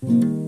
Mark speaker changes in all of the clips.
Speaker 1: Bencilah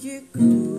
Speaker 1: Bencilah benciku